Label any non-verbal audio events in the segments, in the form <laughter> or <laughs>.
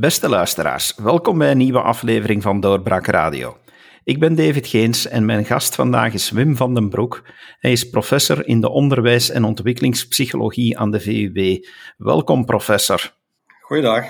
Beste luisteraars, welkom bij een nieuwe aflevering van Doorbraak Radio. Ik ben David Geens en mijn gast vandaag is Wim van den Broek. Hij is professor in de onderwijs- en ontwikkelingspsychologie aan de VUB. Welkom, professor. Goeiedag.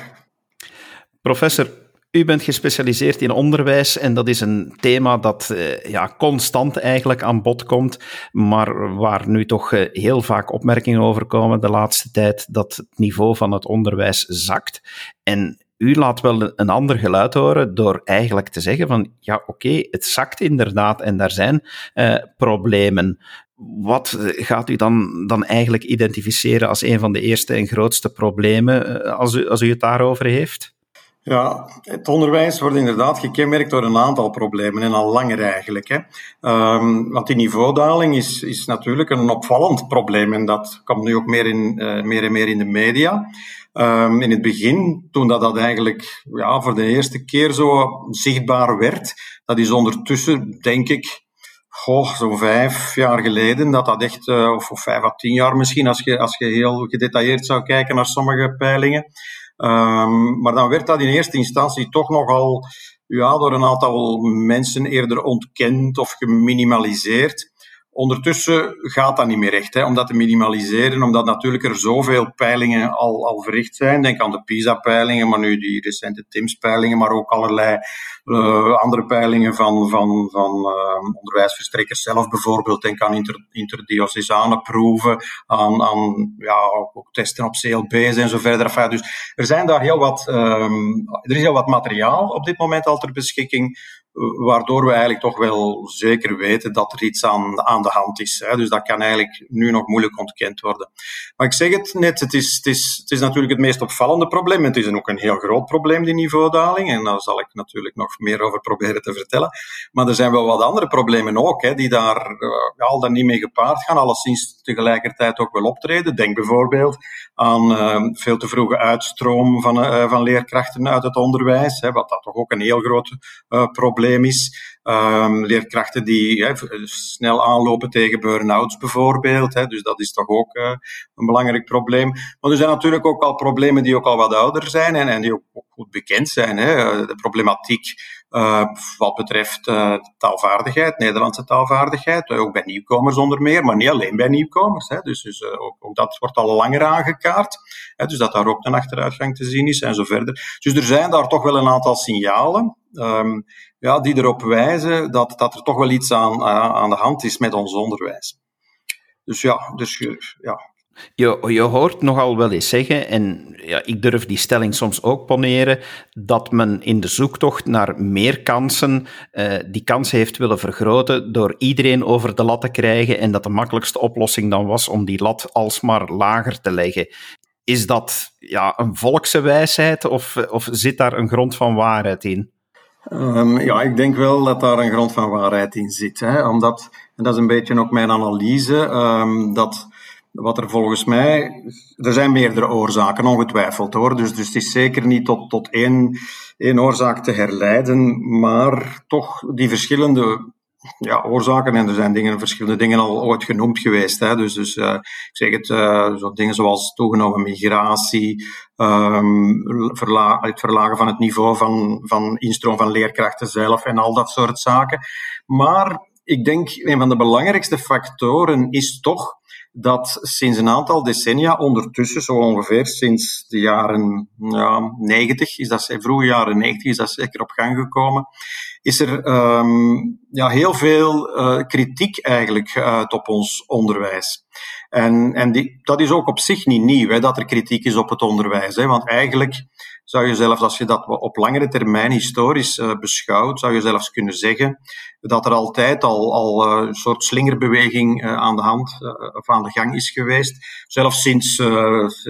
Professor, u bent gespecialiseerd in onderwijs en dat is een thema dat eh, ja, constant eigenlijk aan bod komt, maar waar nu toch eh, heel vaak opmerkingen over komen de laatste tijd dat het niveau van het onderwijs zakt. En u laat wel een ander geluid horen door eigenlijk te zeggen van ja, oké, het zakt inderdaad en daar zijn uh, problemen. Wat gaat u dan, dan eigenlijk identificeren als een van de eerste en grootste problemen als u, als u het daarover heeft? Ja, het onderwijs wordt inderdaad gekenmerkt door een aantal problemen en al langer eigenlijk. Hè. Um, want die niveaudaling is, is natuurlijk een opvallend probleem en dat komt nu ook meer, in, uh, meer en meer in de media. Um, in het begin, toen dat, dat eigenlijk ja, voor de eerste keer zo zichtbaar werd, dat is ondertussen, denk ik, goh, zo'n vijf jaar geleden, dat dat echt, uh, of, of vijf à tien jaar misschien, als je, als je heel gedetailleerd zou kijken naar sommige peilingen. Um, maar dan werd dat in eerste instantie toch nogal ja, door een aantal mensen eerder ontkend of geminimaliseerd. Ondertussen gaat dat niet meer echt, hè, om dat te minimaliseren, omdat natuurlijk er zoveel peilingen al, al verricht zijn. Denk aan de PISA-peilingen, maar nu die recente TIMS-peilingen, maar ook allerlei uh, andere peilingen van, van, van uh, onderwijsverstrekkers zelf bijvoorbeeld. Denk aan inter, interdiocesane proeven, aan, aan ja, ook testen op CLB's en zo verder. Enfin, dus er, zijn daar heel wat, um, er is heel wat materiaal op dit moment al ter beschikking waardoor we eigenlijk toch wel zeker weten dat er iets aan, aan de hand is. Hè. Dus dat kan eigenlijk nu nog moeilijk ontkend worden. Maar ik zeg het net, het is, het is, het is natuurlijk het meest opvallende probleem. Het is ook een heel groot probleem, die niveaudaling. En daar zal ik natuurlijk nog meer over proberen te vertellen. Maar er zijn wel wat andere problemen ook, hè, die daar uh, al dan niet mee gepaard gaan, alleszins tegelijkertijd ook wel optreden. Denk bijvoorbeeld aan uh, veel te vroege uitstroom van, uh, van leerkrachten uit het onderwijs, hè, wat dat toch ook een heel groot probleem is. Um, leerkrachten die snel aanlopen tegen burn-outs bijvoorbeeld. Dus dat is toch ook uh, een belangrijk probleem. Maar er zijn natuurlijk ook al problemen die ook al wat ouder zijn en, en die ook, ook goed bekend zijn. Hè. De problematiek uh, wat betreft taalvaardigheid, Nederlandse taalvaardigheid, ook bij nieuwkomers onder meer, maar niet alleen bij nieuwkomers. Dus, dus ook, ook, dat wordt al langer aangekaart. Dus dat daar ook een achteruitgang te zien is en zo verder. Dus er zijn daar toch wel een aantal signalen. Um, ja, die erop wijzen dat, dat er toch wel iets aan, aan de hand is met ons onderwijs. Dus ja, dus, ja. Je, je hoort nogal wel eens zeggen, en ja, ik durf die stelling soms ook poneren, dat men in de zoektocht naar meer kansen uh, die kans heeft willen vergroten door iedereen over de lat te krijgen en dat de makkelijkste oplossing dan was om die lat alsmaar lager te leggen. Is dat ja, een volkse wijsheid of, of zit daar een grond van waarheid in? Um, ja, ik denk wel dat daar een grond van waarheid in zit. Hè? Omdat, en dat is een beetje ook mijn analyse, um, dat wat er volgens mij. Er zijn meerdere oorzaken, ongetwijfeld hoor. Dus, dus het is zeker niet tot, tot één, één oorzaak te herleiden, maar toch die verschillende ja, oorzaken. En er zijn dingen, verschillende dingen al ooit genoemd geweest. Hè. Dus, dus uh, ik zeg het, uh, zo dingen zoals toegenomen migratie, verla het verlagen van het niveau van, van instroom van leerkrachten zelf en al dat soort zaken. Maar ik denk, een van de belangrijkste factoren is toch dat sinds een aantal decennia, ondertussen zo ongeveer sinds de jaren ja, 90, is dat, vroege jaren 90 is dat zeker op gang gekomen, is er um, ja, heel veel uh, kritiek eigenlijk uit op ons onderwijs. En, en die, dat is ook op zich niet nieuw, hè, dat er kritiek is op het onderwijs. Hè, want eigenlijk zou je zelfs, als je dat op langere termijn historisch uh, beschouwt, zou je zelfs kunnen zeggen dat er altijd al, al een soort slingerbeweging aan de hand of aan de gang is geweest. Zelfs sinds,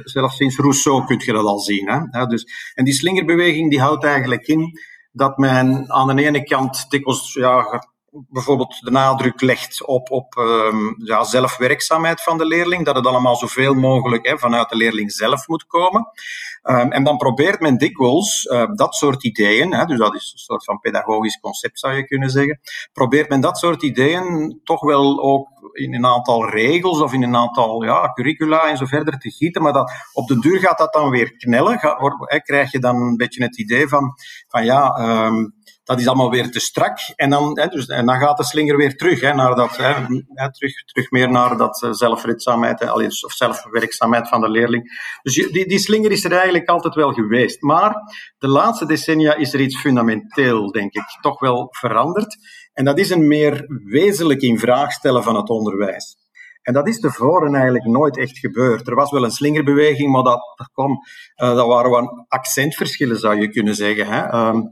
zelfs sinds Rousseau kun je dat al zien. Hè. dus, en die slingerbeweging die houdt eigenlijk in dat men aan de ene kant dikwijls ja, bijvoorbeeld de nadruk legt op, op um, ja, zelfwerkzaamheid van de leerling, dat het allemaal zoveel mogelijk hè, vanuit de leerling zelf moet komen. Um, en dan probeert men dikwijls uh, dat soort ideeën, hè, dus dat is een soort van pedagogisch concept zou je kunnen zeggen, probeert men dat soort ideeën toch wel ook in een aantal regels of in een aantal ja, curricula en zo verder te gieten, maar dat, op de duur gaat dat dan weer knellen, ga, hè, krijg je dan een beetje het idee van, van ja, um, dat is allemaal weer te strak. En dan, hè, dus, en dan gaat de slinger weer terug, hè, naar dat, hè, terug, terug meer naar dat uh, zelfredzaamheid hè, of zelfwerkzaamheid van de leerling. Dus die, die slinger is er altijd wel geweest. Maar de laatste decennia is er iets fundamenteel, denk ik, toch wel veranderd. En dat is een meer wezenlijk in vraag stellen van het onderwijs. En dat is tevoren eigenlijk nooit echt gebeurd. Er was wel een slingerbeweging, maar dat, dat, kwam, uh, dat waren wel accentverschillen, zou je kunnen zeggen. Hè. Um,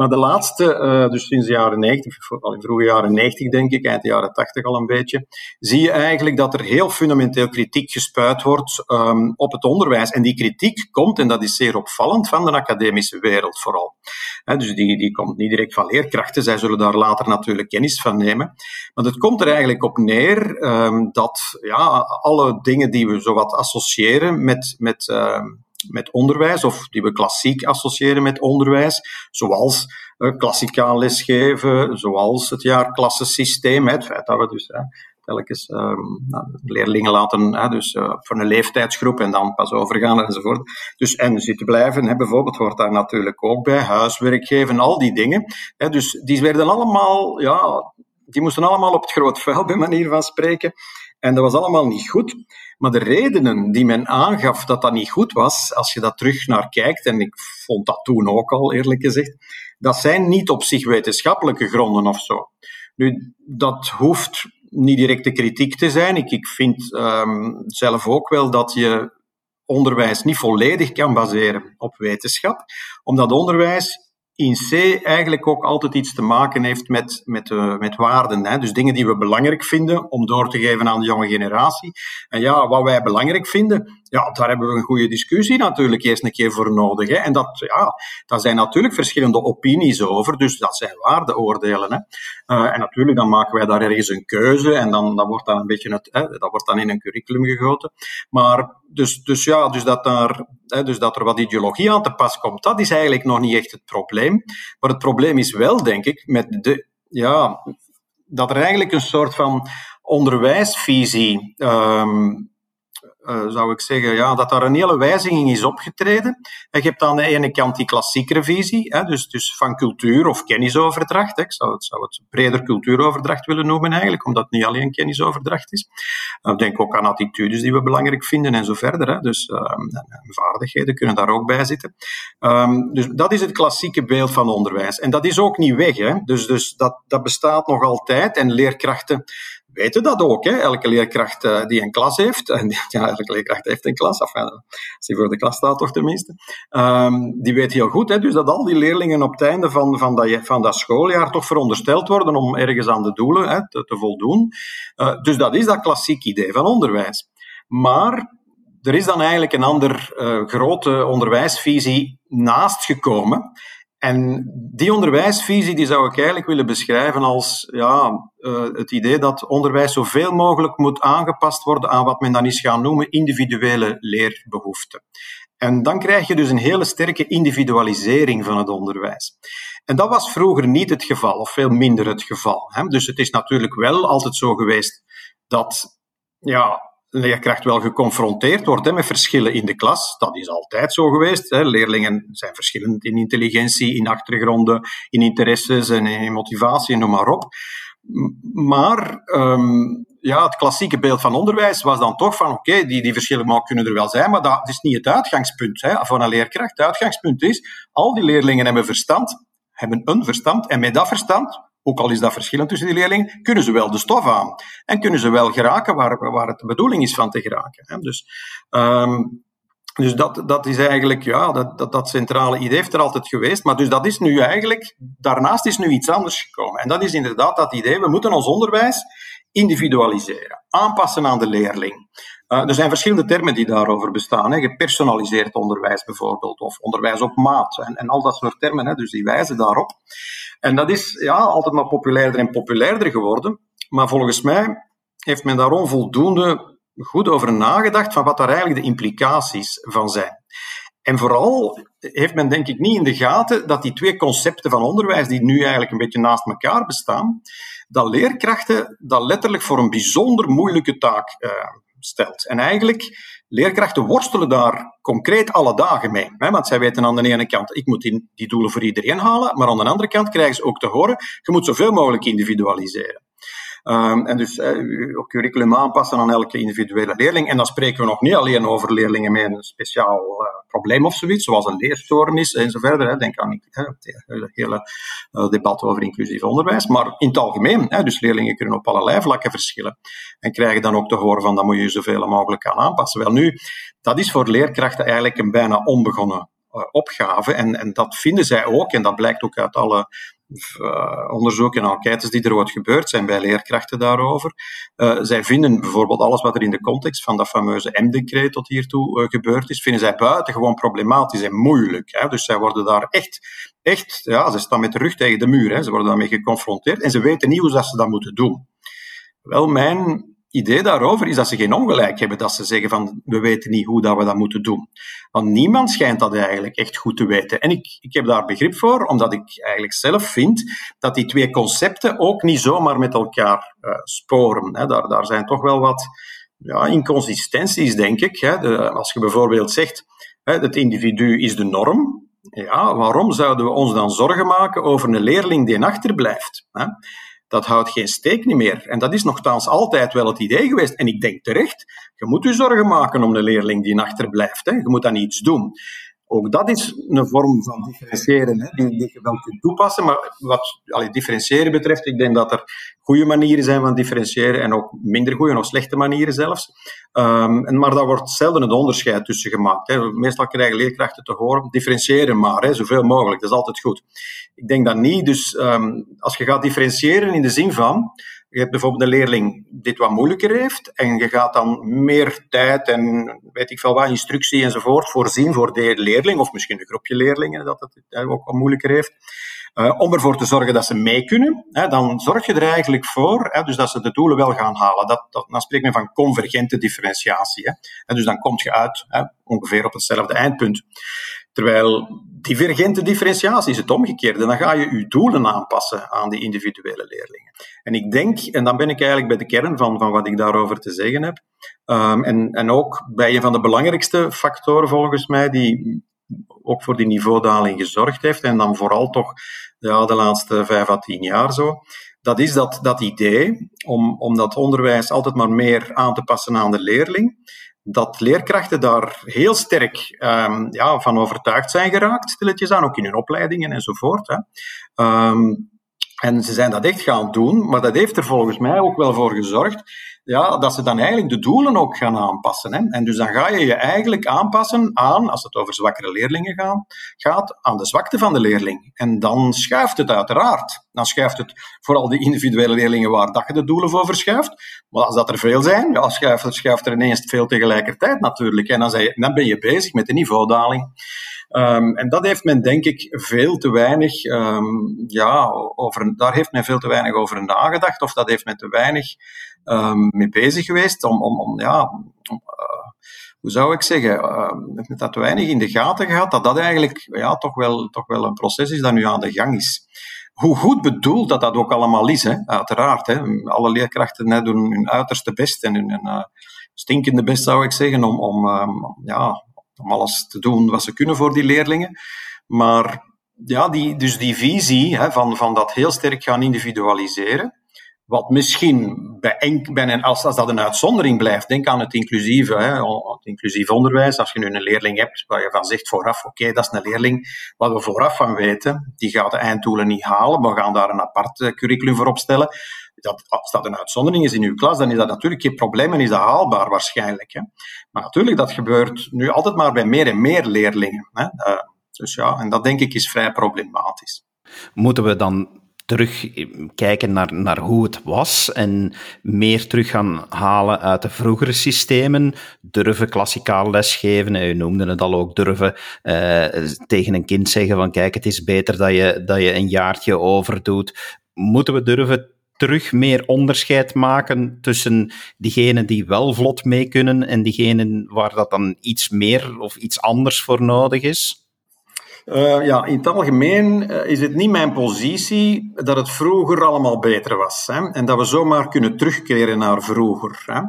maar de laatste, uh, dus sinds de jaren 90, al in vroege jaren 90 denk ik, eind de jaren 80 al een beetje, zie je eigenlijk dat er heel fundamenteel kritiek gespuit wordt um, op het onderwijs. En die kritiek komt, en dat is zeer opvallend, van de academische wereld vooral. Dus die, die komt niet direct van leerkrachten, zij zullen daar later natuurlijk kennis van nemen. Maar het komt er eigenlijk op neer um, dat ja, alle dingen die we zowat associëren met, met uh, met onderwijs, of die we klassiek associëren met onderwijs, zoals uh, klassikaal lesgeven, zoals het jaarklassensysteem, het feit dat we dus hè, telkens um, leerlingen laten, dus uh, voor een leeftijdsgroep en dan pas overgaan enzovoort. Dus en zitten blijven, bijvoorbeeld, hoort daar natuurlijk ook bij, huiswerk geven, al die dingen. Hè, dus die werden allemaal, ja, die moesten allemaal op het groot vuil, bij manier van spreken. En dat was allemaal niet goed. Maar de redenen die men aangaf dat dat niet goed was, als je dat terug naar kijkt, en ik vond dat toen ook al eerlijk gezegd, dat zijn niet op zich wetenschappelijke gronden of zo. Nu, dat hoeft niet direct de kritiek te zijn. Ik, ik vind um, zelf ook wel dat je onderwijs niet volledig kan baseren op wetenschap, omdat onderwijs in C eigenlijk ook altijd iets te maken heeft met, met, uh, met waarden. Hè? Dus dingen die we belangrijk vinden om door te geven aan de jonge generatie. En ja, wat wij belangrijk vinden, ja, daar hebben we een goede discussie natuurlijk eerst een keer voor nodig. Hè? En dat, ja, daar zijn natuurlijk verschillende opinies over, dus dat zijn waardeoordelen. Hè? Uh, en natuurlijk, dan maken wij daar ergens een keuze en dan, dan wordt dat een beetje het, hè, dat wordt dan in een curriculum gegoten. Maar dus, dus ja, dus dat, daar, hè, dus dat er wat ideologie aan te pas komt, dat is eigenlijk nog niet echt het probleem. Maar het probleem is wel, denk ik, met de, ja, dat er eigenlijk een soort van onderwijsvisie um, uh, zou ik zeggen, ja, dat daar een hele wijziging is opgetreden. En je hebt aan de ene kant die klassieke visie, hè, dus, dus van cultuur of kennisoverdracht. Hè. Ik zou het, zou het breder cultuuroverdracht willen noemen eigenlijk, omdat het niet alleen kennisoverdracht is. Uh, denk ook aan attitudes die we belangrijk vinden en zo verder. Hè. Dus uh, vaardigheden kunnen daar ook bij zitten. Um, dus dat is het klassieke beeld van onderwijs. En dat is ook niet weg. Hè. Dus, dus dat, dat bestaat nog altijd. En leerkrachten weten dat ook. Hè. Elke leerkracht uh, die een klas heeft, en ja, elke leerkracht heeft een klas, enfin, als hij voor de klas staat toch tenminste, um, die weet heel goed hè, dus dat al die leerlingen op het einde van, van, dat, van dat schooljaar toch verondersteld worden om ergens aan de doelen hè, te, voldoen. Uh, dus dat is dat klassiek idee van onderwijs. Maar er is dan eigenlijk een ander uh, grote onderwijsvisie naast gekomen. En die onderwijsvisie die zou ik eigenlijk willen beschrijven als ja, uh, het idee dat onderwijs zoveel mogelijk moet aangepast worden aan wat men dan is gaan noemen individuele leerbehoeften. En dan krijg je dus een hele sterke individualisering van het onderwijs. En dat was vroeger niet het geval, of veel minder het geval. Hè? Dus het is natuurlijk wel altijd zo geweest dat ja, leerkracht wel geconfronteerd wordt met verschillen in de klas. Dat is altijd zo geweest. Hè. Leerlingen zijn verschillend in intelligentie, in achtergronden, in interesses en in motivatie, noem maar op. Maar um, ja, het klassieke beeld van onderwijs was dan toch van oké, die, die verschillen kunnen er wel zijn, maar dat is niet het uitgangspunt hè, van een leerkracht. Het uitgangspunt is, al die leerlingen hebben verstand, hebben een verstand, en met dat verstand ook al is dat verschillend tussen die leerlingen, kunnen ze wel de stof aan. En kunnen ze wel geraken waar, waar het de bedoeling is van te geraken. Hè. Dus, um, dus dat, dat is eigenlijk, ja, dat, dat, dat centrale idee heeft er altijd geweest. Maar dus dat is nu eigenlijk, daarnaast is nu iets anders gekomen. En dat is inderdaad dat idee, we moeten ons onderwijs individualiseren, aanpassen aan de leerling. Uh, er zijn verschillende termen die daarover bestaan. Hè. Gepersonaliseerd onderwijs bijvoorbeeld, of onderwijs op maat, en, en al dat soort termen, hè, dus die wijzen daarop. En dat is ja, altijd maar populairder en populairder geworden. Maar volgens mij heeft men daar onvoldoende goed over nagedacht van wat daar eigenlijk de implicaties van zijn. En vooral heeft men denk ik niet in de gaten dat die twee concepten van onderwijs, die nu eigenlijk een beetje naast elkaar bestaan, dat leerkrachten dat letterlijk voor een bijzonder moeilijke taak uh, stelt. En eigenlijk, leerkrachten worstelen daar concreet alle dagen mee. Hè? Want zij weten aan de ene kant, ik moet die, die doelen voor iedereen halen, maar aan de andere kant krijgen ze ook te horen, je moet zoveel mogelijk individualiseren. Um, en dus uh, curriculum aanpassen aan elke individuele leerling. En dan spreken we nog niet alleen over leerlingen met een speciaal uh, probleem of zoiets, zoals een leerstoornis enzovoort. Hè. Denk aan het hele uh, debat over inclusief onderwijs. Maar in het algemeen, hè, dus leerlingen kunnen op allerlei vlakken verschillen. En krijgen dan ook te horen van, dat moet je zoveel mogelijk aan aanpassen. Wel nu, dat is voor leerkrachten eigenlijk een bijna onbegonnen opgave. En, en dat vinden zij ook, en dat blijkt ook uit alle uh, onderzoeken en enquêtes die er wat gebeurd zijn bij leerkrachten daarover. Uh, zij vinden bijvoorbeeld alles wat er in de context van dat fameuze M-decreet tot hiertoe uh, gebeurd is, vinden zij buitengewoon problematisch en moeilijk. Hè. Dus zij worden daar echt, echt, ja, ze staan met de rug tegen de muur. Hè. Ze worden daarmee geconfronteerd en ze weten niet hoe ze dat moeten doen. Wel, mijn idee daarover is dat ze geen ongelijk hebben, dat ze zeggen van we weten niet hoe dat we dat moeten doen. Want niemand schijnt dat eigenlijk echt goed te weten. En ik, ik heb daar begrip voor, omdat ik eigenlijk zelf vind dat die twee concepten ook niet zomaar met elkaar uh, sporen. Daar, daar zijn toch wel wat ja, inconsistenties, denk ik. De, als je bijvoorbeeld zegt, het individu is de norm, ja, waarom zouden we ons dan zorgen maken over een leerling die achterblijft? Dat houdt geen steek niet meer. En dat is nogthans altijd wel het idee geweest. En ik denk terecht, je moet je zorgen maken om de leerling die achterblijft. Hè. Je moet dan iets doen. Ook dat is een vorm van differentiëren, hè, die, die, je wel kunt toepassen. Maar wat allee, differentiëren betreft, ik denk dat er goede manieren zijn van differentiëren en ook minder goede of slechte manieren zelfs. Um, en, maar daar wordt zelden het onderscheid tussen gemaakt. Hè. Meestal krijgen leerkrachten te horen, differentiëren maar, hè, zoveel mogelijk, dat is altijd goed. Ik denk dat niet, dus um, als je gaat differentiëren in de zin van, je hebt bijvoorbeeld een leerling die het wat moeilijker heeft en je gaat dan meer tijd en weet ik veel wat, instructie enzovoort voorzien voor de leerling, of misschien een groepje leerlingen dat het ook wat moeilijker heeft. Uh, om ervoor te zorgen dat ze mee kunnen, hè, dan zorg je er eigenlijk voor hè, dus dat ze de doelen wel gaan halen. Dat, dat, dan spreekt men van convergente differentiatie. Hè. En dus dan kom je uit ongeveer op hetzelfde eindpunt. Terwijl divergente differentiatie is het omgekeerde. Dan ga je je doelen aanpassen aan die individuele leerlingen. En ik denk, en dan ben ik eigenlijk bij de kern van, van wat ik daarover te zeggen heb, um, en, en ook bij een van de belangrijkste factoren volgens mij die ook voor die niveaudaling gezorgd heeft, en dan vooral toch ja, de laatste vijf à tien jaar zo, dat is dat, dat idee om, om dat onderwijs altijd maar meer aan te passen aan de leerling dat leerkrachten daar heel sterk um, ja, van overtuigd zijn geraakt, stilletjes aan, ook in hun opleidingen enzovoort. Hè. Um, en ze zijn dat echt gaan doen, maar dat heeft er volgens mij ook wel voor gezorgd ja, dat ze dan eigenlijk de doelen ook gaan aanpassen. Hè. En dus dan ga je je eigenlijk aanpassen aan, als het over zwakkere leerlingen gaan, gaat, aan de zwakte van de leerling. En dan schuift het uiteraard. Dan schuift het vooral de individuele leerlingen waar dat je de doelen voor verschuift. Maar als dat er veel zijn, ja, schuift, schuift er ineens veel tegelijkertijd natuurlijk. En dan, dan ben je bezig met de niveaudaling. Um, en dat heeft men denk ik veel te weinig, um, ja, over, daar heeft men veel te weinig over nagedacht, of dat heeft men te weinig um, mee bezig geweest om, om, om ja, om, uh, hoe zou ik zeggen, uh, dat te weinig in de gaten gehad, dat dat eigenlijk ja, toch, wel, toch wel een proces is dat nu aan de gang is. Hoe goed bedoeld dat dat ook allemaal is, hè? uiteraard. Hè? Alle leerkrachten doen hun uiterste best en hun uh, stinkende best, zou ik zeggen, om, om, ja, om alles te doen wat ze kunnen voor die leerlingen. Maar ja, die, dus die visie hè, van, van dat heel sterk gaan individualiseren, wat misschien bij, enk, bij een, als, als dat een uitzondering blijft, denk aan het inclusieve, hè, het inclusief onderwijs. Als je nu een leerling hebt waar je van zegt vooraf, oké, dat is een leerling wat we vooraf van weten, die gaat de einddoelen niet halen, we gaan daar een apart eh, curriculum voor opstellen. Dat, als dat een uitzondering is in uw klas, dan is dat natuurlijk geen probleem en is dat haalbaar waarschijnlijk. Hè. Maar natuurlijk, dat gebeurt nu altijd maar bij meer en meer leerlingen. Hè. Uh, dus ja, en dat denk ik is vrij problematisch. Moeten we dan terug kijken naar, naar hoe het was en meer terug gaan halen uit de vroegere systemen. Durven klassikaal lesgeven. U noemde het al ook, durven uh, tegen een kind zeggen van kijk, het is beter dat je, dat je een jaartje overdoet. Moeten we durven terug meer onderscheid maken tussen diegenen die wel vlot mee kunnen en diegenen waar dat dan iets meer of iets anders voor nodig is? Uh, ja, in het algemeen uh, is het niet mijn positie dat het vroeger allemaal beter was. Hè? En dat we zomaar kunnen terugkeren naar vroeger. Hè?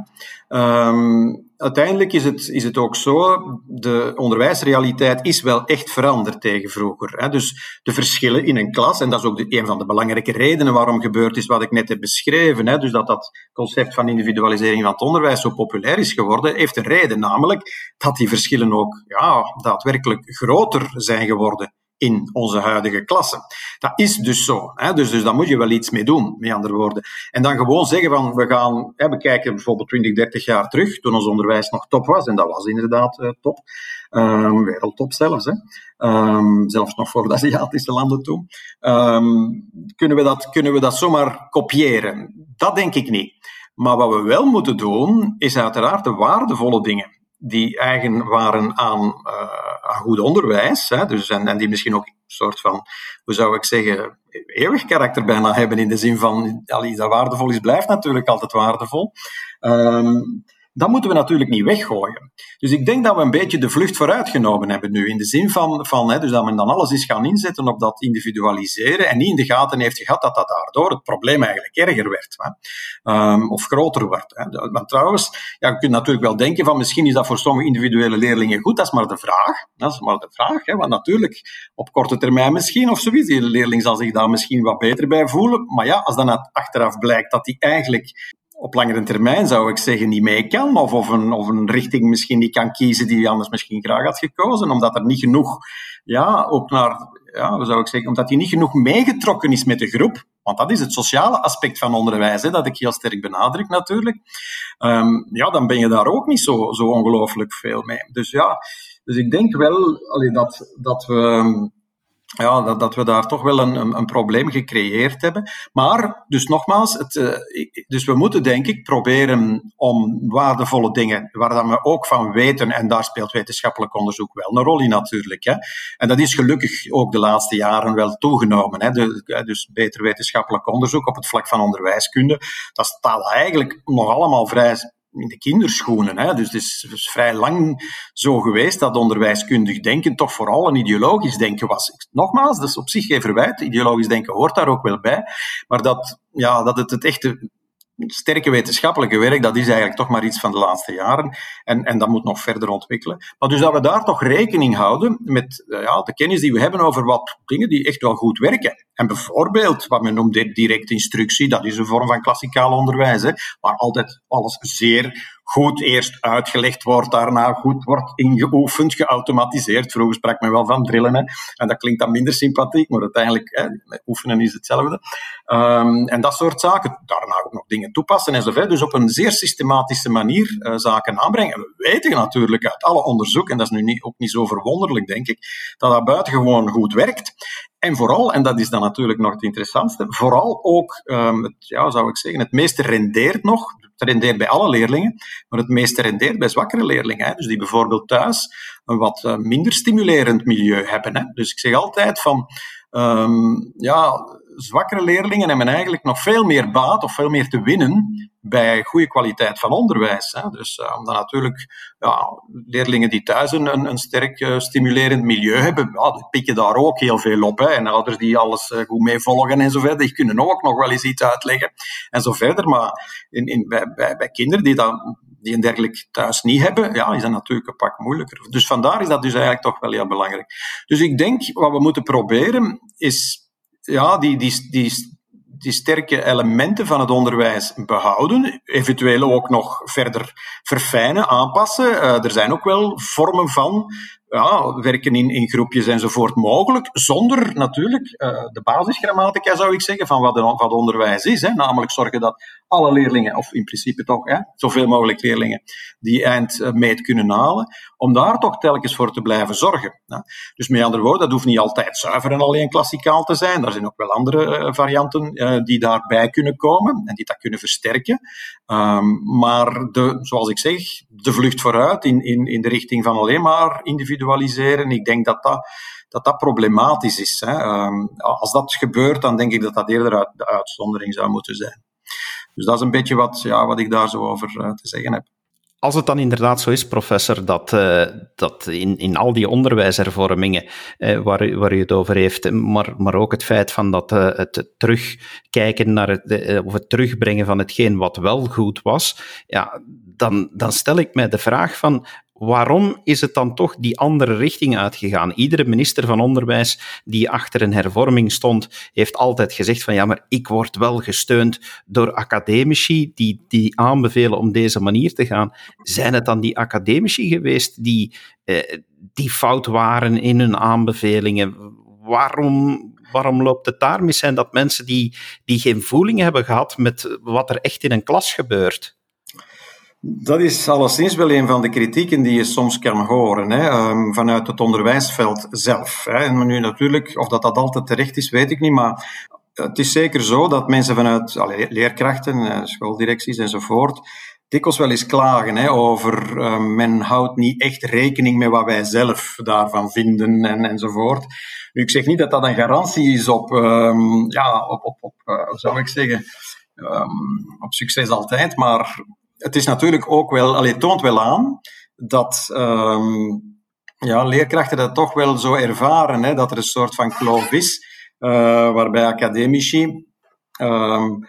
Um, uiteindelijk is het, is het ook zo, de onderwijsrealiteit is wel echt veranderd tegen vroeger. Hè? Dus de verschillen in een klas, en dat is ook een van de belangrijke redenen waarom gebeurd is wat ik net heb beschreven, hè? dus dat dat concept van individualisering van het onderwijs zo populair is geworden, heeft een reden, namelijk dat die verschillen ook ja, daadwerkelijk groter zijn geworden in onze huidige klasse. Dat is dus zo. Hè? Dus, dus daar moet je wel iets mee doen, met andere woorden. En dan gewoon zeggen van, we gaan, hè, we kijken bijvoorbeeld 20, 30 jaar terug, toen ons onderwijs nog top was, en dat was inderdaad uh, top, um, wereldtop zelfs, hè? Um, zelfs nog voor de Aziatische landen toen. Um, kunnen, we dat, kunnen we dat zomaar kopiëren? Dat denk ik niet. Maar wat we wel moeten doen, is uiteraard de waardevolle dingen die eigen waren aan, uh, aan goed onderwijs, hè, dus, en, die misschien ook een soort van, hoe zou ik zeggen, eeuwig karakter bijna hebben, in de zin van, al dat waardevol is, blijft natuurlijk altijd waardevol. Um, dat moeten we natuurlijk niet weggooien. Dus ik denk dat we een beetje de vlucht vooruit genomen hebben nu. In de zin van, van hè, dus dat men dan alles is gaan inzetten op dat individualiseren en niet in de gaten heeft gehad dat dat daardoor het probleem eigenlijk erger werd. Hè, um, of groter werd. Hè. Trouwens, ja, je kunt natuurlijk wel denken van misschien is dat voor sommige individuele leerlingen goed. Dat is maar de vraag. Dat is maar de vraag. Hè, want natuurlijk, op korte termijn misschien of zoiets. Die leerling zal zich daar misschien wat beter bij voelen. Maar ja, als dan achteraf blijkt dat die eigenlijk op langere termijn zou ik zeggen niet mee kan, of, of, een, of een richting misschien niet kan kiezen die hij anders misschien graag had gekozen, omdat er niet genoeg, ja, ook naar, ja, zou ik zeggen, omdat hij niet genoeg meegetrokken is met de groep, want dat is het sociale aspect van onderwijs, hè, dat ik heel sterk benadruk natuurlijk, um, ja, dan ben je daar ook niet zo, zo ongelooflijk veel mee. Dus ja, dus ik denk wel allee, dat, dat we ja, dat, dat we daar toch wel een, een, een, probleem gecreëerd hebben. Maar, dus nogmaals, het, uh, dus we moeten denk ik proberen om waardevolle dingen, waar dan we ook van weten, en daar speelt wetenschappelijk onderzoek wel een rol in natuurlijk. Hè. En dat is gelukkig ook de laatste jaren wel toegenomen. Hè. Dus beter wetenschappelijk onderzoek op het vlak van onderwijskunde, dat staat eigenlijk nog allemaal vrij in de kinderschoenen. Hè. Dus het is, vrij lang zo geweest dat onderwijskundig denken toch vooral een ideologisch denken was. Nogmaals, dat is op zich geen verwijt. Ideologisch denken hoort daar ook wel bij. Maar dat, ja, dat het het echte sterke wetenschappelijke werk, dat is eigenlijk toch maar iets van de laatste jaren. En, en dat moet nog verder ontwikkelen. Maar dus dat we daar toch rekening houden met uh, ja, de kennis die we hebben over wat dingen die echt wel goed werken. En bijvoorbeeld, wat men noemt direct instructie, dat is een vorm van klassikaal onderwijs, hè, waar altijd alles zeer goed eerst uitgelegd wordt, daarna goed wordt ingeoefend, geautomatiseerd. Vroeger sprak men wel van drillen, hè, en dat klinkt dan minder sympathiek, maar uiteindelijk, hè, oefenen is hetzelfde. Um, en dat soort zaken. Daarna ook nog dingen toepassen enzovoort. Dus op een zeer systematische manier uh, zaken aanbrengen. En we weten natuurlijk uit alle onderzoek, en dat is nu niet, ook niet zo verwonderlijk, denk ik, dat dat buitengewoon goed werkt. En vooral, en dat is dan natuurlijk nog het interessantste, vooral ook, um, het, ja, zou ik zeggen, het meeste rendeert nog, het rendeert bij alle leerlingen, maar het meeste rendeert bij zwakkere leerlingen. Hè, dus die bijvoorbeeld thuis een wat uh, minder stimulerend milieu hebben. Hè. Dus ik zeg altijd van, um, ja, zwakkere leerlingen hebben eigenlijk nog veel meer baat of veel meer te winnen bij goede kwaliteit van onderwijs. Hè. Dus uh, omdat natuurlijk ja, leerlingen die thuis een, een sterk uh, stimulerend milieu hebben, ja, die pikken daar ook heel veel op. Hè. En ouders die alles uh, goed meevolgen en zo verder, die kunnen ook nog wel eens iets uitleggen en zo verder. Maar in, in, bij, bij, bij kinderen die dat die een dergelijk thuis niet hebben, ja, is dat natuurlijk een pak moeilijker. Dus vandaar is dat dus eigenlijk toch wel heel belangrijk. Dus ik denk, wat we moeten proberen, is ja, die, die, die, die sterke elementen van het onderwijs behouden, eventueel ook nog verder verfijnen, aanpassen. Uh, er zijn ook wel vormen van ja, werken in, in groepjes enzovoort mogelijk, zonder natuurlijk uh, de basisgrammatica, zou ik zeggen, van wat, de, wat onderwijs is. Hè. Namelijk zorgen dat alle leerlingen, of in principe toch, hè, zoveel mogelijk leerlingen, die eindmeet kunnen halen, om daar toch telkens voor te blijven zorgen. Hè. Dus met andere woorden, dat hoeft niet altijd zuiver en alleen klassikaal te zijn. Er zijn ook wel andere uh, varianten die daarbij kunnen komen en die dat kunnen versterken. Um, maar de, zoals ik zeg, de vlucht vooruit in, in, in de richting van alleen maar individu Ik denk dat dat, dat, dat problematisch is. Hè. Um, als dat gebeurt, dan denk ik dat dat eerder uit, de uitzondering zou moeten zijn. Dus dat is een beetje wat, ja, wat ik daar zo over te zeggen heb. Als het dan inderdaad zo is, professor, dat, uh, dat in, in al die onderwijshervormingen uh, waar, waar u het over heeft, maar, maar ook het feit van dat het terugkijken naar het, of het terugbrengen van hetgeen wat wel goed was, ja, dan, dan stel ik mij de vraag van waarom is het dan toch die andere richting uitgegaan? Iedere minister van Onderwijs die achter een hervorming stond, heeft altijd gezegd van ja, maar ik word wel gesteund door academici die, die aanbevelen om deze manier te gaan. Zijn het dan die academici geweest die, eh, die fout waren in hun aanbevelingen? Waarom, waarom loopt het daar mis? Zijn dat mensen die, die geen voeling hebben gehad met wat er echt in een klas gebeurt? Dat is alleszins wel een van de kritieken die je soms kan horen hè, um, vanuit het onderwijsveld zelf. Hè. En nu natuurlijk, of dat dat altijd terecht is, weet ik niet, maar het is zeker zo dat mensen vanuit leerkrachten, eh, schooldirecties enzovoort, dikwijls wel eens klagen hè, over uh, men houdt niet echt rekening met wat wij zelf daarvan vinden en, enzovoort. Nu, ik zeg niet dat dat een garantie is op, um, ja, op, op, op uh, hoe zou ik zeggen, op succes altijd, maar het is natuurlijk ook wel, allee, toont wel aan dat um, ja, leerkrachten dat toch wel zo ervaren, hè, dat er een soort van kloof is, uh, waarbij academici um,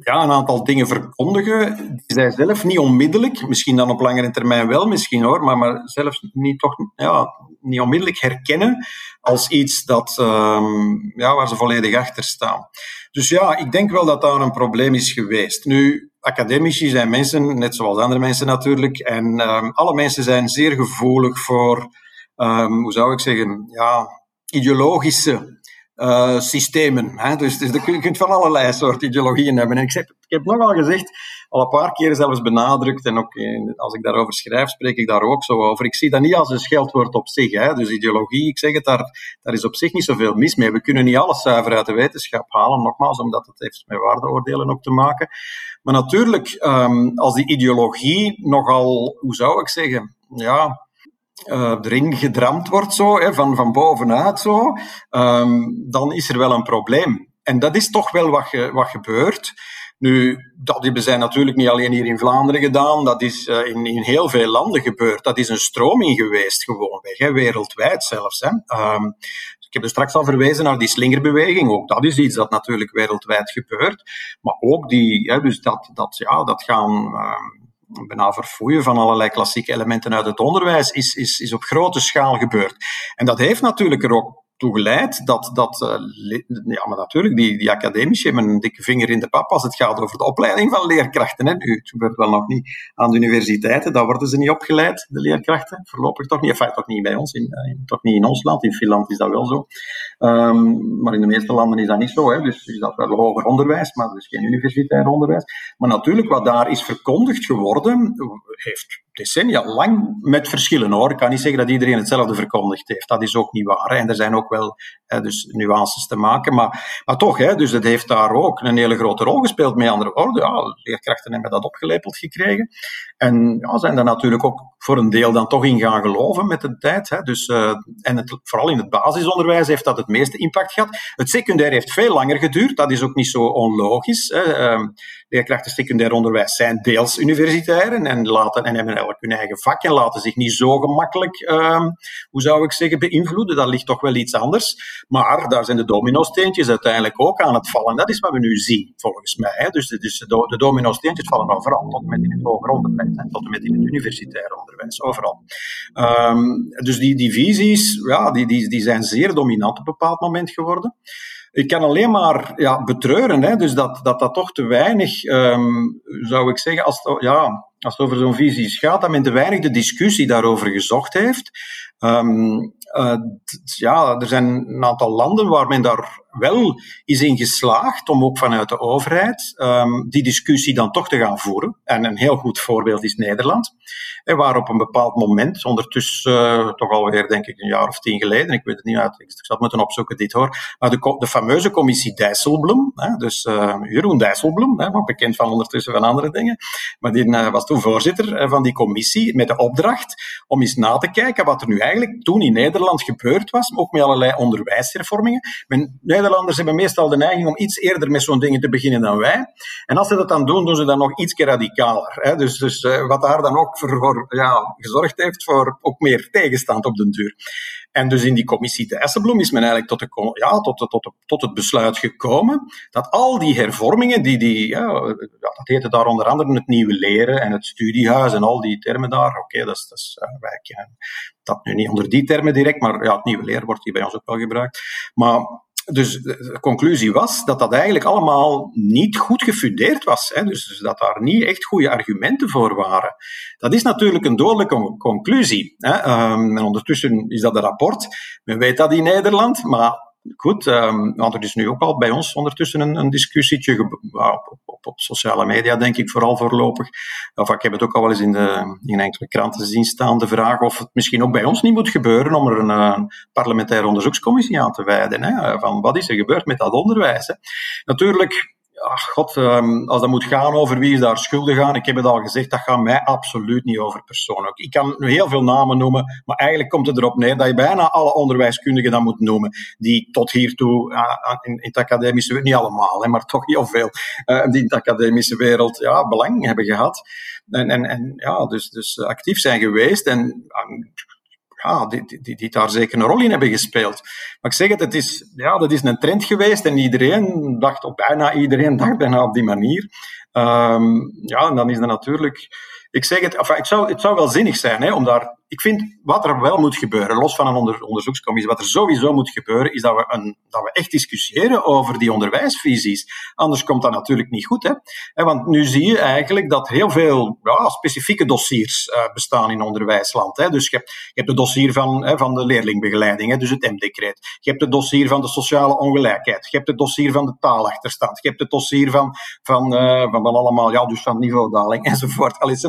ja, een aantal dingen verkondigen. Die zij zelf niet onmiddellijk, misschien dan op langere termijn wel, misschien hoor, maar, maar zelf niet, toch, ja, niet onmiddellijk herkennen als iets dat, um, ja, waar ze volledig achter staan. Dus ja, ik denk wel dat daar een probleem is geweest. Nu, academici zijn mensen, net zoals andere mensen natuurlijk, en um, alle mensen zijn zeer gevoelig voor, um, hoe zou ik zeggen, ja, ideologische uh, systemen. Hè? Dus, dus je kunt van allerlei soorten ideologieën hebben. En ik, zeg, ik heb nogal gezegd, al een paar keer zelfs benadrukt, en ook als ik daarover schrijf, spreek ik daar ook zo over. Ik zie dat niet als een scheldwoord op zich. Hè? Dus ideologie, ik zeg het, daar, daar is op zich niet zoveel mis mee. We kunnen niet alles zuiver uit de wetenschap halen, nogmaals, omdat het heeft met waardeoordelen ook te maken. Maar natuurlijk, um, als die ideologie nogal, hoe zou ik zeggen, ja, uh, erin gedramd wordt, zo, hè, van, van bovenuit, zo, um, dan is er wel een probleem. En dat is toch wel wat, wat gebeurt. Nu, dat hebben zij natuurlijk niet alleen hier in Vlaanderen gedaan, dat is uh, in, in heel veel landen gebeurd. Dat is een stroming geweest, gewoonweg, hè, wereldwijd zelfs. Hè. Um, ik heb er straks al verwezen naar die slingerbeweging. Ook dat is iets dat natuurlijk wereldwijd gebeurt. Maar ook die, hè, dus dat, dat, ja, dat gaan. Um, bijna verfoeien van allerlei klassieke elementen uit het onderwijs is, is, is op grote schaal gebeurd. En dat heeft natuurlijk er ook toe geleid dat, dat uh, ja, maar natuurlijk, die, die academici hebben een dikke vinger in de pap als het gaat over de opleiding van leerkrachten. Hè. Nu, het gebeurt wel nog niet aan de universiteiten, daar worden ze niet opgeleid, de leerkrachten. Voorlopig toch niet, enfin, toch niet bij ons, in, eh, in, toch niet in ons land. In Finland is dat wel zo. Um, maar in de meeste landen is dat niet zo. Hè. Dus is dat wel hoger onderwijs, maar dus geen universitair onderwijs. Maar natuurlijk, wat daar is verkondigd geworden, heeft decennia lang met verschillen hoor. Ik kan niet zeggen dat iedereen hetzelfde verkondigd heeft. Dat is ook niet waar. En er zijn ook wel dus nuances te maken. Maar, maar toch, hè, dus het heeft daar ook een hele grote rol gespeeld. Met andere woorden, ja, leerkrachten hebben dat opgelepeld gekregen. En ja, zijn daar natuurlijk ook voor een deel dan toch in gaan geloven met de tijd. Hè. Dus, uh, en het, vooral in het basisonderwijs heeft dat het meeste impact gehad. Het secundair heeft veel langer geduurd. Dat is ook niet zo onlogisch. Hè. Uh, leerkrachten secundair onderwijs zijn deels universitairen en, laten, en hebben hun eigen vak en laten zich niet zo gemakkelijk, um, hoe zou ik zeggen, beïnvloeden. Dat ligt toch wel iets anders. Maar daar zijn de dominosteentjes uiteindelijk ook aan het vallen. Dat is wat we nu zien, volgens mij. Hè. Dus, de, de dominosteentjes vallen overal, tot en met in het hoger onderwijs, tot en met in het universitair onderwijs, overal. Um, dus die, die visies, ja, die, die, die zijn zeer dominant op een bepaald moment geworden. Ik kan alleen maar ja, betreuren, hè, dus dat, dat dat toch te weinig, um, zou ik zeggen, als het, ja, als het over zo'n visies gaat, dat men te weinig de discussie daarover gezocht heeft. Um, uh, ja, er zijn een aantal landen waar men daar wel is in geslaagd om ook vanuit de overheid um, die discussie dan toch te gaan voeren. En een heel goed voorbeeld is Nederland, waar op een bepaald moment, ondertussen uh, toch alweer denk ik een jaar of tien geleden, ik weet het niet uit, ik zou het moeten opzoeken dit hoor, maar de, de fameuze commissie Dijsselbloem, hè, dus uh, Jeroen Dijsselbloem, hè, bekend van ondertussen van andere dingen, maar die uh, was toen voorzitter van die commissie met de opdracht om eens na te kijken wat er nu eigenlijk toen in Nederland gebeurd was, ook met allerlei onderwijshervormingen. Men, Nederlanders hebben meestal de neiging om iets eerder met zo'n dingen te beginnen dan wij. En als ze dat dan doen, doen ze dat nog iets radicaler. Hè? Dus, dus uh, wat daar dan ook voor, ja, gezorgd heeft voor ook meer tegenstand op den duur. En dus in die commissie Dijsselbloem is men eigenlijk tot, de, ja, tot, de, tot, de, tot het besluit gekomen dat al die hervormingen, die, die, ja, dat heette daar onder andere het nieuwe leren en het studiehuis en al die termen daar, oké, dat is, dat is, kennen dat nu niet onder die termen direct, maar ja, het nieuwe leren wordt hier bij ons ook wel gebruikt. Maar dus de conclusie was dat dat eigenlijk allemaal niet goed gefundeerd was. Hè? Dus, dus dat daar niet echt goede argumenten voor waren. Dat is natuurlijk een dodelijke conclusie. Hè? Um, en ondertussen is dat een rapport. Men weet dat in Nederland, maar Goed, um, want er is nu ook al bij ons ondertussen een, een discussietje op, op, op, sociale media, denk ik, vooral voorlopig. Of ik heb het ook al wel eens in, de, in enkele kranten zien staan, de vraag of het misschien ook bij ons niet moet gebeuren om er een, een parlementaire onderzoekscommissie aan te wijden. Hè, van wat is er gebeurd met dat onderwijs? Hè. Natuurlijk, ach god, ehm, als dat moet gaan over wie is daar schuldig aan, ik heb het al gezegd, dat gaat mij absoluut niet over personen. Ik kan nu heel veel namen noemen, maar eigenlijk komt het erop neer dat je bijna alle onderwijskundigen dan moet noemen, die tot hiertoe in, in het academische niet allemaal, hè, maar toch heel veel, uh, die in de academische wereld ja, belang hebben gehad. En, en, en ja, dus, dus actief zijn geweest. En ja, die, die, die daar zeker een rol in hebben gespeeld. Maar ik zeg het, het is, ja, dat is een trend geweest en iedereen dacht, of bijna iedereen <laughs> dacht bijna op die manier. Um, ja, en dan is dat natuurlijk ik zeg het, enfin, het, zou, het zou wel zinnig zijn hè, om daar. Ik vind wat er wel moet gebeuren, los van een onder, onderzoekscommissie, wat er sowieso moet gebeuren, is dat we, een, dat we echt discussiëren over die onderwijsvisies. Anders komt dat natuurlijk niet goed. Hè? Want nu zie je eigenlijk dat heel veel ja, specifieke dossiers uh, bestaan in onderwijsland. Hè? Dus je hebt, je hebt het dossier van, hè, van de leerlingbegeleiding, hè, dus het M-decreet. Je hebt het dossier van de sociale ongelijkheid. Je hebt het dossier van de taalachterstand. Je hebt het dossier van, van, uh, van, allemaal, ja, dus van niveaudaling <laughs> enzovoort. Al is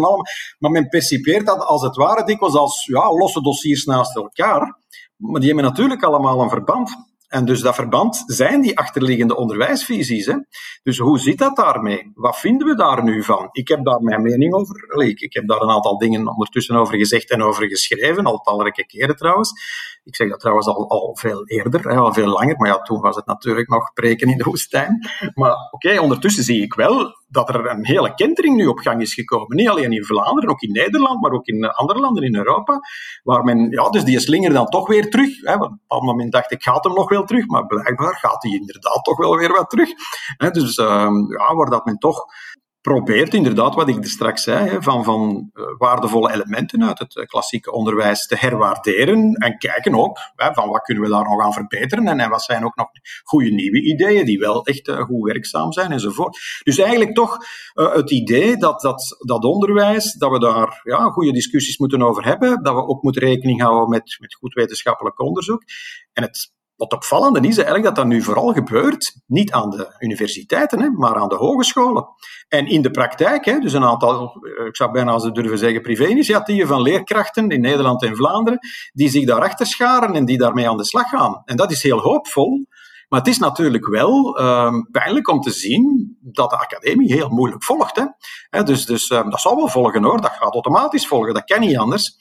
maar men percipeert dat als het ware dikwijls als ja, losse dossiers naast elkaar. Maar die hebben natuurlijk allemaal een verband. En dus dat verband zijn die achterliggende onderwijsvisies. Hè? Dus hoe zit dat daarmee? Wat vinden we daar nu van? Ik heb daar mijn mening over. Ik, heb daar een aantal dingen ondertussen over gezegd en over geschreven, al talrijke keren trouwens. Ik zeg dat trouwens al, al veel eerder, hè, al veel langer, maar ja, toen was het natuurlijk nog preken in de woestijn. Maar oké, ondertussen zie ik wel dat er een hele kentering nu op gang is gekomen. Niet alleen in Vlaanderen, ook in Nederland, maar ook in andere landen in Europa. Waar men, ja, dus die slinger dan toch weer terug. Hè, op een moment dacht ik, gaat hem nog wel terug, maar blijkbaar gaat hij inderdaad toch wel weer wat terug. Hè, dus uh, ja, waar dat men toch probeert inderdaad, wat ik er straks zei, van, van uh, waardevolle elementen uit het uh, klassieke onderwijs te herwaarderen en kijken ook van wat kunnen we daar nog aan verbeteren en, wat zijn ook nog goede nieuwe ideeën die wel echt uh, goed werkzaam zijn enzovoort. Dus eigenlijk toch het idee dat, dat dat onderwijs, dat we daar ja, goede discussies moeten over hebben, dat we ook moeten rekening houden met, met goed wetenschappelijk onderzoek. En het wat opvallende is eigenlijk dat dat nu vooral gebeurt, niet aan de universiteiten, hè, maar aan de hogescholen. En in de praktijk, hè, dus een aantal, eh, ik zou bijna ze durven zeggen, privé-initiatieven van leerkrachten in Nederland en Vlaanderen, die zich daarachter scharen en die daarmee aan de slag gaan. En dat is heel hoopvol. Maar het is natuurlijk wel um, pijnlijk om te zien dat de academie heel moeilijk volgt. Hè. dus dus um, dat zal wel volgen hoor, dat gaat automatisch volgen, dat kan niet anders.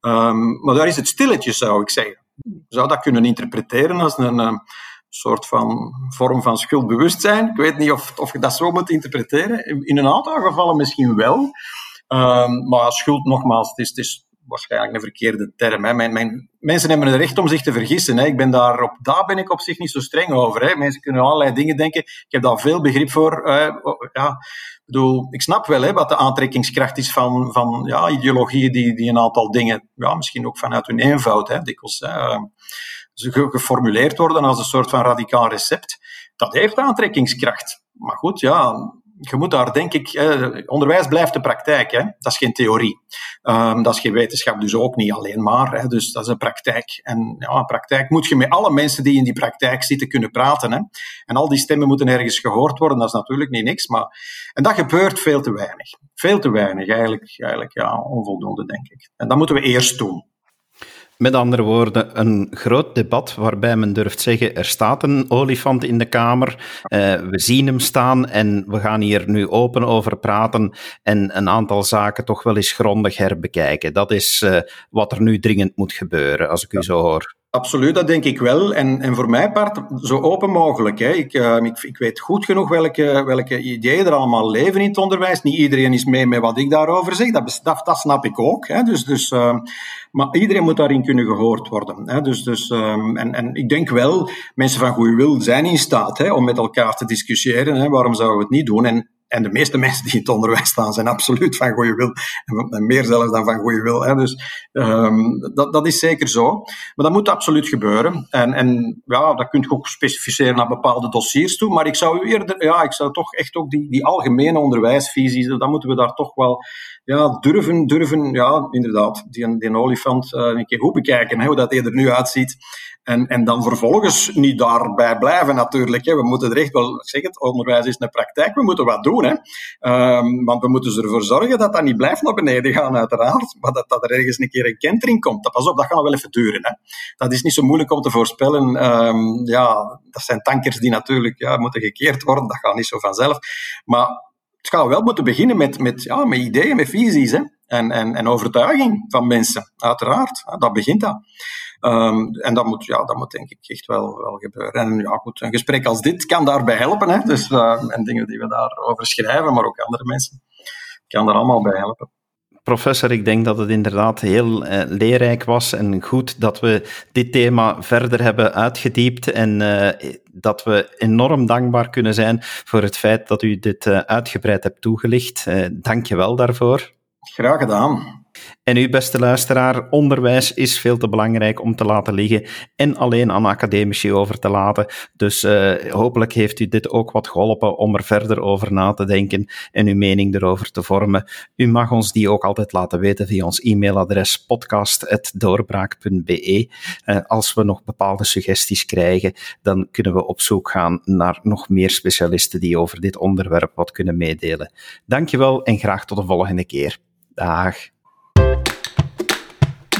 Um, maar daar is het stilletje, zou ik zeggen zou dat kunnen interpreteren als een, soort van vorm van schuldbewustzijn. Ik weet niet of, of je dat zo moet interpreteren. In een aantal gevallen misschien wel. Um, maar schuld, nogmaals, het is, het is waarschijnlijk een verkeerde term. Hè. Mijn, mijn, mensen hebben het recht om zich te vergissen. Hè. Ik ben daar, op, daar ben ik op zich niet zo streng over. Hè. Mensen kunnen allerlei dingen denken. Ik heb daar veel begrip voor. Uh, ja, bedoel, ik snap wel hè, wat de aantrekkingskracht is van, van ja, ideologieën die, die een aantal dingen, ja, misschien ook vanuit hun eenvoud, hè, dikwijls, hè, ehm, geformuleerd worden als een soort van radicaal recept. Dat heeft aantrekkingskracht. Maar goed, ja, je moet daar denk ik, onderwijs blijft de praktijk, hè? dat is geen theorie. Um, dat is geen wetenschap, dus ook niet alleen maar. Hè? Dus dat is een praktijk. En ja, praktijk moet je met alle mensen die in die praktijk zitten kunnen praten. Hè? En al die stemmen moeten ergens gehoord worden, dat is natuurlijk niet niks. Maar... En dat gebeurt veel te weinig. Veel te weinig, eigenlijk, eigenlijk ja, onvoldoende, denk ik. En dat moeten we eerst doen. Met andere woorden, een groot debat waarbij men durft zeggen: er staat een olifant in de Kamer, uh, we zien hem staan en we gaan hier nu open over praten en een aantal zaken toch wel eens grondig herbekijken. Dat is uh, wat er nu dringend moet gebeuren, als ik u zo hoor. Absoluut, dat denk ik wel. En, en voor mijn part zo open mogelijk. Hè. Ik, uh, ik, ik, weet goed genoeg welke, welke ideeën er allemaal leven in het onderwijs. Niet iedereen is mee met wat ik daarover zeg. Dat, dat, snap ik ook. Hè. Dus, dus, uh, maar iedereen moet daarin kunnen gehoord worden. Hè. Dus, dus, um, en, en ik denk wel, mensen van goede wil zijn in staat hè, om met elkaar te discussiëren. Hè. Waarom zouden we het niet doen? En en de meeste <laughs> mensen die in het onderwijs staan zijn absoluut van goede wil. En meer zelfs dan van goede wil. Hè. Dus um, dat, dat is zeker zo. Maar dat moet absoluut gebeuren. En, en ja, dat kun je ook specificeren naar bepaalde dossiers toe. Maar ik zou eerder, ja, ik zou toch echt ook die, die algemene onderwijsvisies, dan moeten we daar toch wel ja, durven, durven, ja, inderdaad, die, die olifant uh, een keer goed bekijken, hè, hoe dat er nu uitziet. En, en dan vervolgens niet daarbij blijven natuurlijk. Hè. We moeten er echt wel zeggen, het onderwijs is een praktijk, we moeten wat doen. Hè. Um, want we moeten ervoor zorgen dat dat niet blijft naar beneden gaan, uiteraard. Maar dat, dat er ergens een keer een kentering komt. Dat, pas op, dat gaat wel even duren. Hè. Dat is niet zo moeilijk om te voorspellen. Um, ja, dat zijn tankers die natuurlijk ja, moeten gekeerd worden. Dat gaat niet zo vanzelf. Maar het gaat wel moeten beginnen met, met, ja, met ideeën, met visies. Hè. En, en, en overtuiging van mensen, uiteraard. Dat begint dat. Um, en dat moet, ja, dat moet denk ik echt wel, wel gebeuren. En ja, goed, een gesprek als dit kan daarbij helpen. Hè? Dus, uh, en dingen die we daarover schrijven, maar ook andere mensen, kan daar allemaal bij helpen. Professor, ik denk dat het inderdaad heel uh, leerrijk was en goed dat we dit thema verder hebben uitgediept en uh, dat we enorm dankbaar kunnen zijn voor het feit dat u dit uh, uitgebreid hebt toegelicht. Dank je wel daarvoor. Graag gedaan. En u, beste luisteraar, onderwijs is veel te belangrijk om te laten liggen en alleen aan academici over te laten. Dus uh, hopelijk heeft u dit ook wat geholpen om er verder over na te denken en uw mening erover te vormen. U mag ons die ook altijd laten weten via ons e-mailadres podcast.doorbraak.be. Uh, als we nog bepaalde suggesties krijgen, dan kunnen we op zoek gaan naar nog meer specialisten die over dit onderwerp wat kunnen meedelen. Dankjewel en graag tot de volgende keer. Dag.